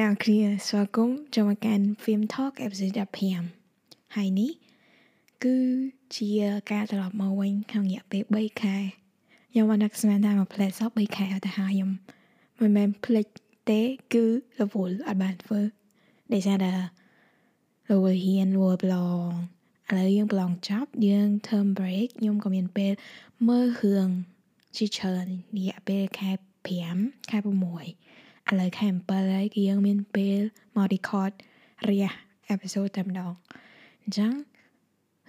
អ្នកគ្រាស្វាគមន៍ចូលមកកាន់ Film Talk episode 15ហើយនេះ គឺជាការត្រឡប់មកវិញក្នុងរយៈពេល3ខែខ្ញុំបាននឹកស្មានថាមកផ្លែសោះ3ខែទៅហើយខ្ញុំមិនមែនភ្លេចទេគឺរវល់អត់បានធ្វើដោយសារតែរវល់ហ៊ានរវល់ប្រឡងឥឡូវយើងប្រឡងចប់យើង term break ខ្ញុំក៏មានពេលមើលរឿងជាច្រើនរយៈពេលខែ5ខែ6 ឥឡូវខែ7ហើយគឺយើងមានពេលមក record រយៈ episode តែម្ដងអញ្ចឹង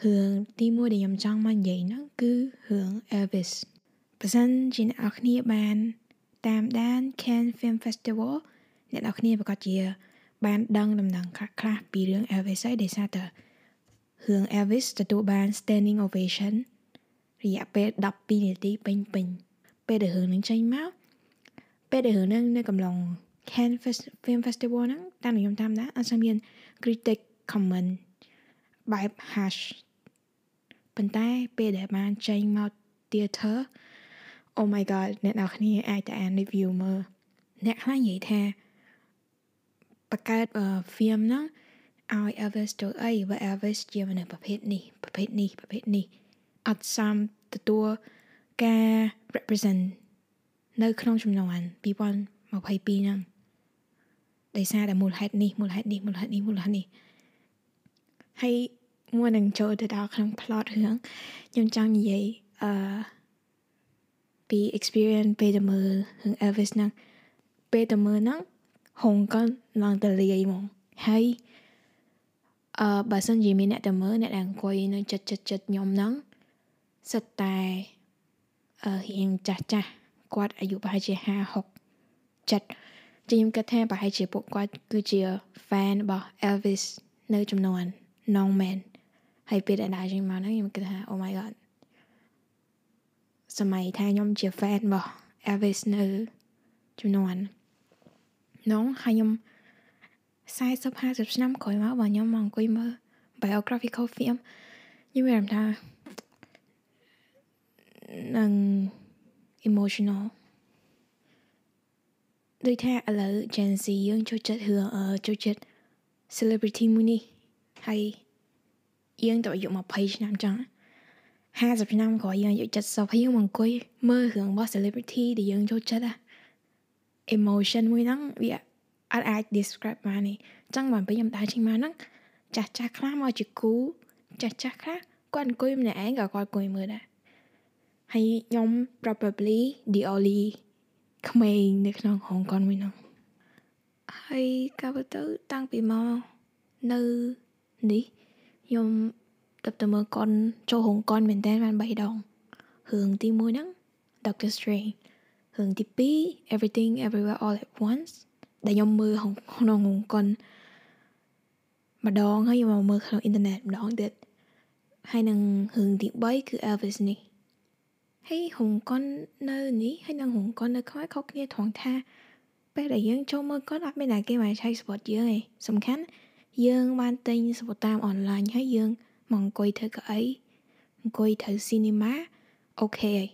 រឿងទីមួយដែលខ្ញុំចង់មកនិយាយហ្នឹងគឺរឿង Elvis បើសិនជាអ្នកនរគ្នាបាន តាមដាន Cannes Film Festival អ្នកនរគ្នាប្រកាសជា បានដឹងដំណឹងខ្លះៗពីរឿង Elvis ហើយដោយសារតែរឿង Elvis ទទួលបាន standing ovation រយៈពេល12នាទីពេញពេញពេលដែលរឿងនឹងចេញមក ពេលដែលរឿងហ្នឹងនៅកំឡុង Cannes Film Festival ហ្នឹងតាមខ្ញុំតាមដែរអត់ស្មាន critic comment បែប hash ប៉ុន្តែពេលដែលបានចេញមក theater oh my god អ្នកនរគ្នាអាចទៅអាន review មើលអ្នកខ្លះនិយាយថាបង្កើត film ហ្នឹងឲ្យ Elvis ទៅអីបើ Elvis ជាមនុស្សប្រភេទនេះប្រភេទនេះប្រភេទនេះអត់សមទទួលការ represent នៅក្នុងចំនួន2022ហ្នឹងដោយសារតែមូលហេតុនេះមូលហេតុនេះមូលហេតុនេះមូលហេតុនេះហើយមួយនឹងចូលទៅដល់ក្នុង plot រឿងខ្ញុំចង់និយាយអឺពី experience ពេលទៅមើលរឿង Elvis ហ្នឹងពេលទៅមើលហ្នឹងហងកនឡើងទៅលាយហ្មងហើយអឺបើសិនជាមានអ្នកទៅមើលអ្នកដែលអង្គុយនៅចិត្តចិត្តចិត្តខ្ញុំហ្នឹងសិតតែអឺរៀងចាស់ចាស់ គាត់អាយុប្រហែលជា5 6 7ជាខ្ញុំគិតថាប្រហែលជាពួកគាត់គឺជា fan របស់ Elvis នៅចំនួន non man ហើយពេលដែលដើរចេញមកហ្នឹងខ្ញុំគិតថា oh my god សម័យថាខ្ញុំជា fan របស់ Elvis នៅចំនួននងហើយខ្ញុំ40 50ឆ្នាំក្រោយមកបើខ្ញុំមកអង្គុយមើល biographical film ខ្ញុំមានអារម្មណ៍ថានឹង emotional ដូចថាឥឡូវ Gen Z យើងចូលចិត្តរឿងអឺចូលចិត្ត celebrity មួយនេះហើយយើងទៅអាយុ20ឆ្នាំចឹង50ឆ្នាំក្រោយយើងអាយុ70ហើយយើងមកអង្គុយមើលរឿងរបស់ celebrity ដែលយើងចូលចិត្តអា emotion មួយហ្នឹងវាអត់អាច describe បានទេចឹងបានពេលខ្ញុំដើរចេញមកហ្នឹងចាស់ចាស់ខ្លះមកជាគូចាស់ចាស់ខ្លះគាត់អង្គុយម្នាក់ឯងក៏គាត់អង្គុយមើលដែរ ហើយខ្ញុំ probably the only ក្មេងនៅក្នុងហងកុនមួយនោះហើយកាលទៅតាំងពីមកនៅនេះខ្ញុំទៅទៅមើលកុនចូលហងកុនមែនតើបាន3ដងរឿងទី1ហ្នឹង Doctor Strange រឿងទី2 Everything Everywhere All at Once ដែលខ្ញុំមើលក្នុងហងកុនម្ដងហើយខ្ញុំមកមើលក្នុងអ៊ីនធឺណិតម្ដងទៀតហើយនឹងរឿងទី3គឺ Elvis នេះ ហើយហុងកុននៅនេះហើយនឹងហុងកុននៅខ្មែរខុសគ្នាត្រង់ថាពេលដែលយើងចូលមើលកុនអត់មានតែគេមកឆៃ support យើងឯងសំខាន់យើងបានទិញ support តាមអនឡាញហើយយើងមកអង្គុយធ្វើកៅអីអង្គុយធ្វើ cinema អូខេហើយ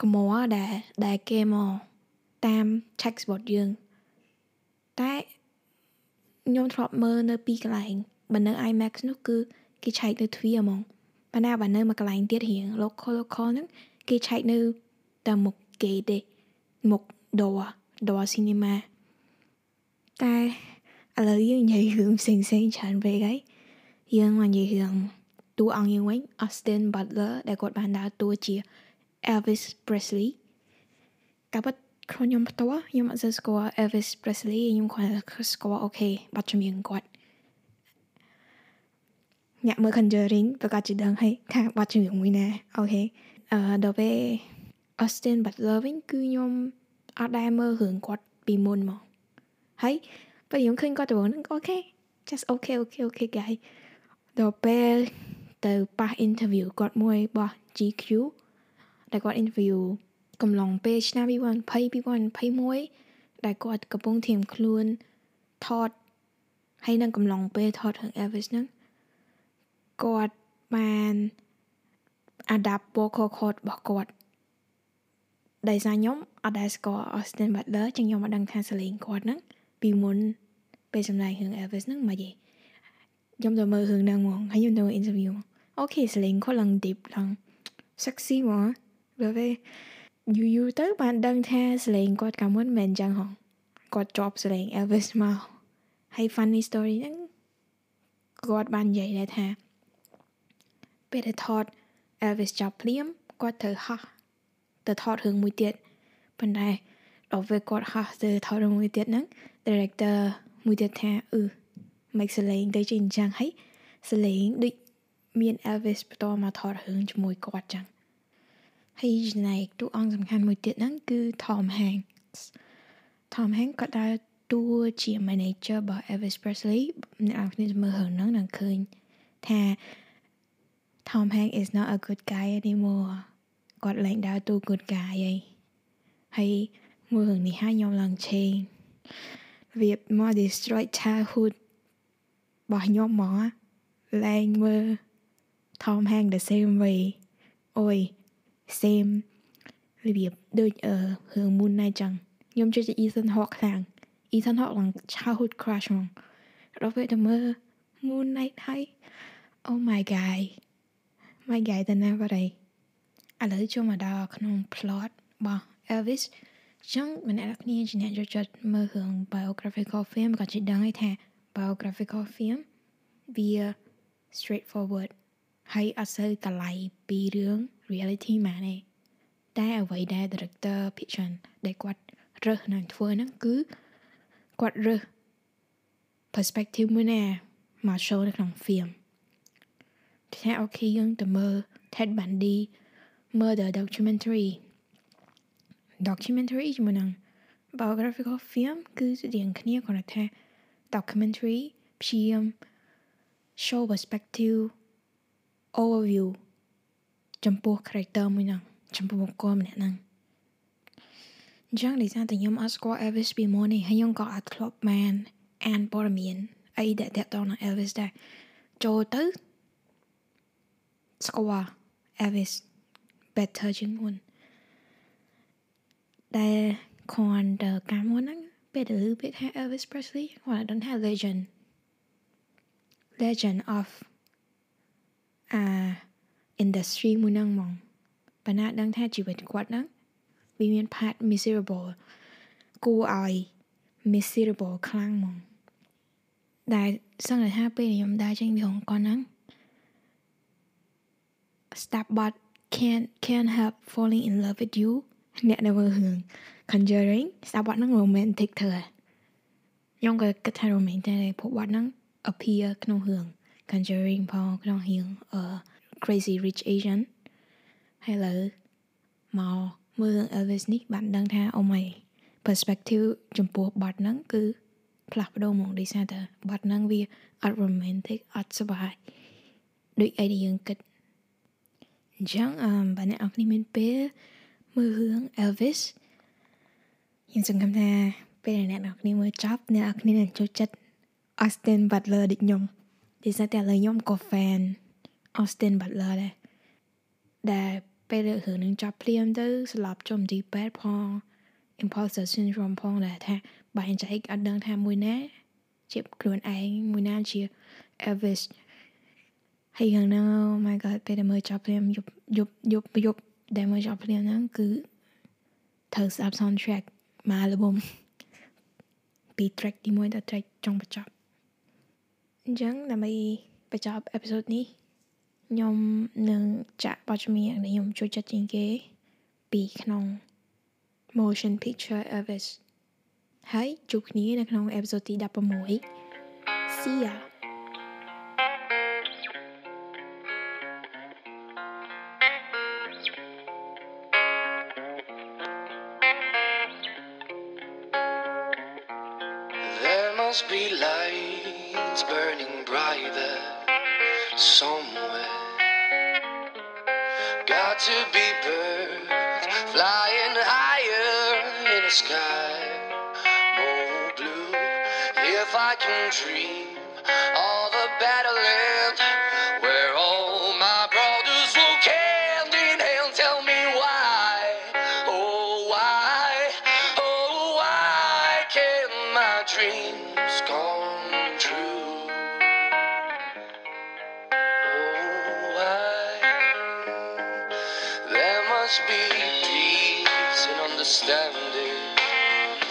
កុំមកដែលដែលគេមកតាម check support យើងតែខ្ញុំធ្លាប់មើលនៅពីកន្លែងបើនៅ IMAX នោះគឺគេឆែកនៅទ្វារហ្មង ប៉ុន្តែបើនៅមួយកន្លែងទៀតរៀង local local ហ្នឹងគេឆែកនៅតែមុខគេទេមុខ door door cinema តែឥឡូវយើងនិយាយរឿងផ្សេងផ្សេងច្រើនពេកហើយយើងមកនិយាយរឿងតួអង្គយើងវិញ Austin Butler ដែលគាត់បានដើរតួជា Elvis Presley កាពិតខ្ញុំផ្ទាល់ខ្ញុំអត់សូវស្គាល់ Elvis Presley ខ្ញុំគ្រាន់តែស្គាល់អូខេបទចម្រៀងគាត់ អ្នកមើល Conjuring ប្រកាសជាដឹងហើយថាបទចម្រៀងមួយណាអូខេអឺដល់ពេល Austin Butler វិញគឺខ្ញុំអត់ដែលមើលរឿងគាត់ពីមុនមកហើយពេលខ្ញុំឃើញគាត់ទៅហ្នឹងអូខេ just okay okay okay guys ដល់ពេលទៅប៉ះ interview គាត់មួយរបស់ GQ ដែលគាត់ interview កំឡុងពេលឆ្នាំ2020 2021ដែលគាត់កំពុងធៀមខ្លួនថតហើយនឹងកំឡុងពេលថតរឿង Elvis ហ្នឹង គាត់បាន adapt vocal cord របស់គាត់ដោយសារខ្ញុំអត់ដែលស្គាល់ Austin Butler ចឹងខ្ញុំអត់ដឹងថាសលេងគាត់ហ្នឹងពពីមុនពេលសម្ដែងរឿង Elvis ហ្នឹងមកយេខ្ញុំទៅមើលរឿងហ្នឹងហ្មងហើយខ្ញុំទៅ interview អូខេសលេងគាត់ឡើង deep ឡើង sexy ហ្មងដល់ពេលយូរយូរទៅបានដឹងថាសលេងគាត់កាលមុនមិនអញ្ចឹងហងគាត់ជាប់សលេង Elvis មកហើយ funny story ហ្នឹងគាត់បាននិយាយដែរថា ពេលដែលថត Elvis ចប់ភ្លាមគាត់ត្រូវហោះទៅថតរឿងមួយទៀតប៉ុន្តែដល់ពេលគាត់ហោះទៅថតរឿងមួយទៀតហ្នឹង director មួយទៀតថាអឺមិនសលេងទៅជាអញ្ចឹងហើយសលេងដូចមាន Elvis បន្តមកថតរឿងជាមួយគាត់ចឹងហើយចំណែកតួអង្គសំខាន់មួយទៀតហ្នឹងគឺ Tom Hanks Tom Hanks ក៏ដើរតួជា manager របស់ Elvis Presley អ្នកនរគ្នាមើលរឿងហ្នឹងនឹងឃើញថា Tom Hanks is not a good guy anymore គាត់លែងដើរតួ good guy ហើយហើយមើលរឿងនេះហើយខ្ញុំឡើងឆេងវាមក destroy childhood របស់ខ្ញុំហ្មងលែងមើល Tom Hanks the same way អូយ same របៀបដូចអឺរឿង Moon Knight ចឹងខ្ញុំជឿជា Ethan Hawke ខ្លាំង Ethan Hawke ឡើង childhood crush ហ្មងដល់ពេលទៅមើល Moon Knight ហើយ Oh my god my guy ទៅណាបាត់ហើយឥឡូវចូលមកដល់ក្នុង plot របស់ Elvis ចឹងម្នាក់គ្នាជាអ្នកចូលចិត្តមើលរឿង biographical film ក៏ជិះដឹងហើយថា biographical film វា straightforward ហើយអត់សូវកលៃពីរឿង reality ម៉ានទេតែអ្វីដែល director fiction ដែលគាត់រើសនឹងធ្វើហ្នឹងគឺគាត់រើស perspective មួយណាមក show នៅក្នុង film ថាអូខេយើងទៅមើល Ted Bundy murder documentary documentary ជាមួយនឹង biographical film គឺស្តៀងគ្នាគ្រាន់តែថា documentary ព្យាយាម show perspective overview ចំពោះ character មួយហ្នឹងចំពោះបុគ្គលម្នាក់ហ្នឹងអញ្ចឹងដោយសារតែខ្ញុំអត់ស្គាល់ Elvis ពីមុននេះហើយខ្ញុំក៏អត់ធ្លាប់បានអានព័ត៌មានអីដែលតាក់ទងនឹង Elvis ដែរចូលទៅ ស្គាល់ Elvis better ជាងមុនដែលគាត់ទៅកាលមុនហ្នឹងពេលទៅពាក្យថា Elvis Presley គាត់ដឹងថា legend legend of អា industry មួយហ្នឹងហ្មងប៉ុន្តែដឹងថាជីវិតគាត់ហ្នឹងវាមាន part miserable គួរឲ្យ miserable ខ្លាំងហ្មងដែលសង្ឃថាពេលខ្ញុំដើរចេញពីហុងកុនហ្នឹង stop but can't can't help falling in love with you អ្នកនៅមើលរឿង Conjuring ស្ដាប់បទហ្នឹង romantic ធ្វើខ្ញុំក៏គិតថា romantic តែពួកបទហ្នឹង appear ក្នុងរឿង Conjuring ផងក្នុងរឿងអឺ Crazy Rich Asian ហើយលើមកមើលរឿង Elvis នេះបានដឹងថាអូម៉ៃ perspective ចំពោះបទហ្នឹងគឺផ្លាស់ប្ដូរមកដោយសារតែបទហ្នឹងវាអត់ romantic អត់សុបាយដូចអីដែលយើងគិត អញ្ចឹងអឺបើអ្នកនរគ្នាមានពេលមើលរឿង Elvis ខ្ញុំសង្ឃឹមថាពេលអ្នកនរគ្នាមើលចប់អ្នកនរគ្នានឹងចូលចិត្ត Austin Butler ដូចខ្ញុំដោយសារតែឥឡូវខ្ញុំក៏ fan Austin Butler ដែរដែលពេលរឿងនឹងចប់ភ្លាមទៅស្លាប់ចំទីពេទ្យផង imposter syndrome ផងដែលថាបែងចែកអត់ដឹងថាមួយណាជាខ្លួនឯងមួយណាជា Elvis ហើយយ៉ាងណា oh my god ពេលដែលមើលចប់ភ្លាមយប់យប់យប់យប់ដែលមើលចប់ភ្លាមហ្នឹងគឺត្រូវស្ដាប់ soundtrack មក album ពី track ទី1ដល់ track ចុងបញ្ចប់អញ្ចឹងដើម្បីបញ្ចប់ episode នេះខ្ញុំនឹងចាក់បទចម្រៀងដែលខ្ញុំចូលចិត្តជាងគេ ពីក្នុង motion picture Elvis ហើយជួបគ្នានៅក្នុង episode ទី16 See ya must be lights burning brighter somewhere. Got to be birds flying higher in the sky, more blue. If I can dream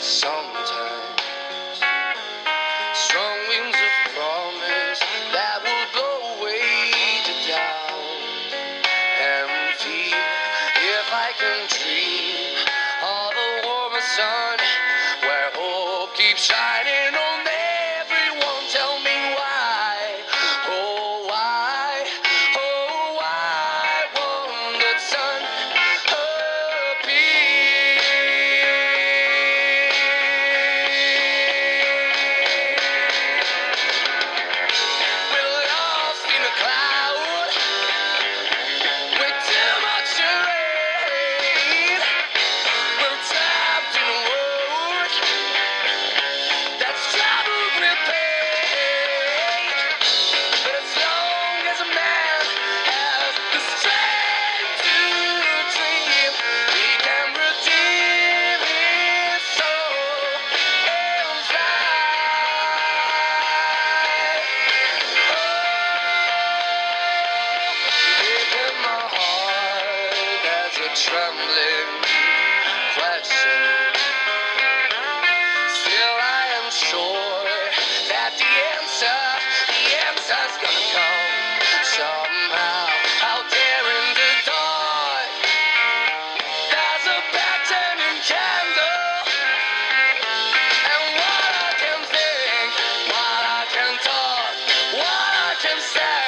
sometimes. trembling question. Still, I am sure that the answer, the answer's gonna come somehow. Out there in the dark, there's a bad turning candle. And what I can think, what I can talk, what I can say.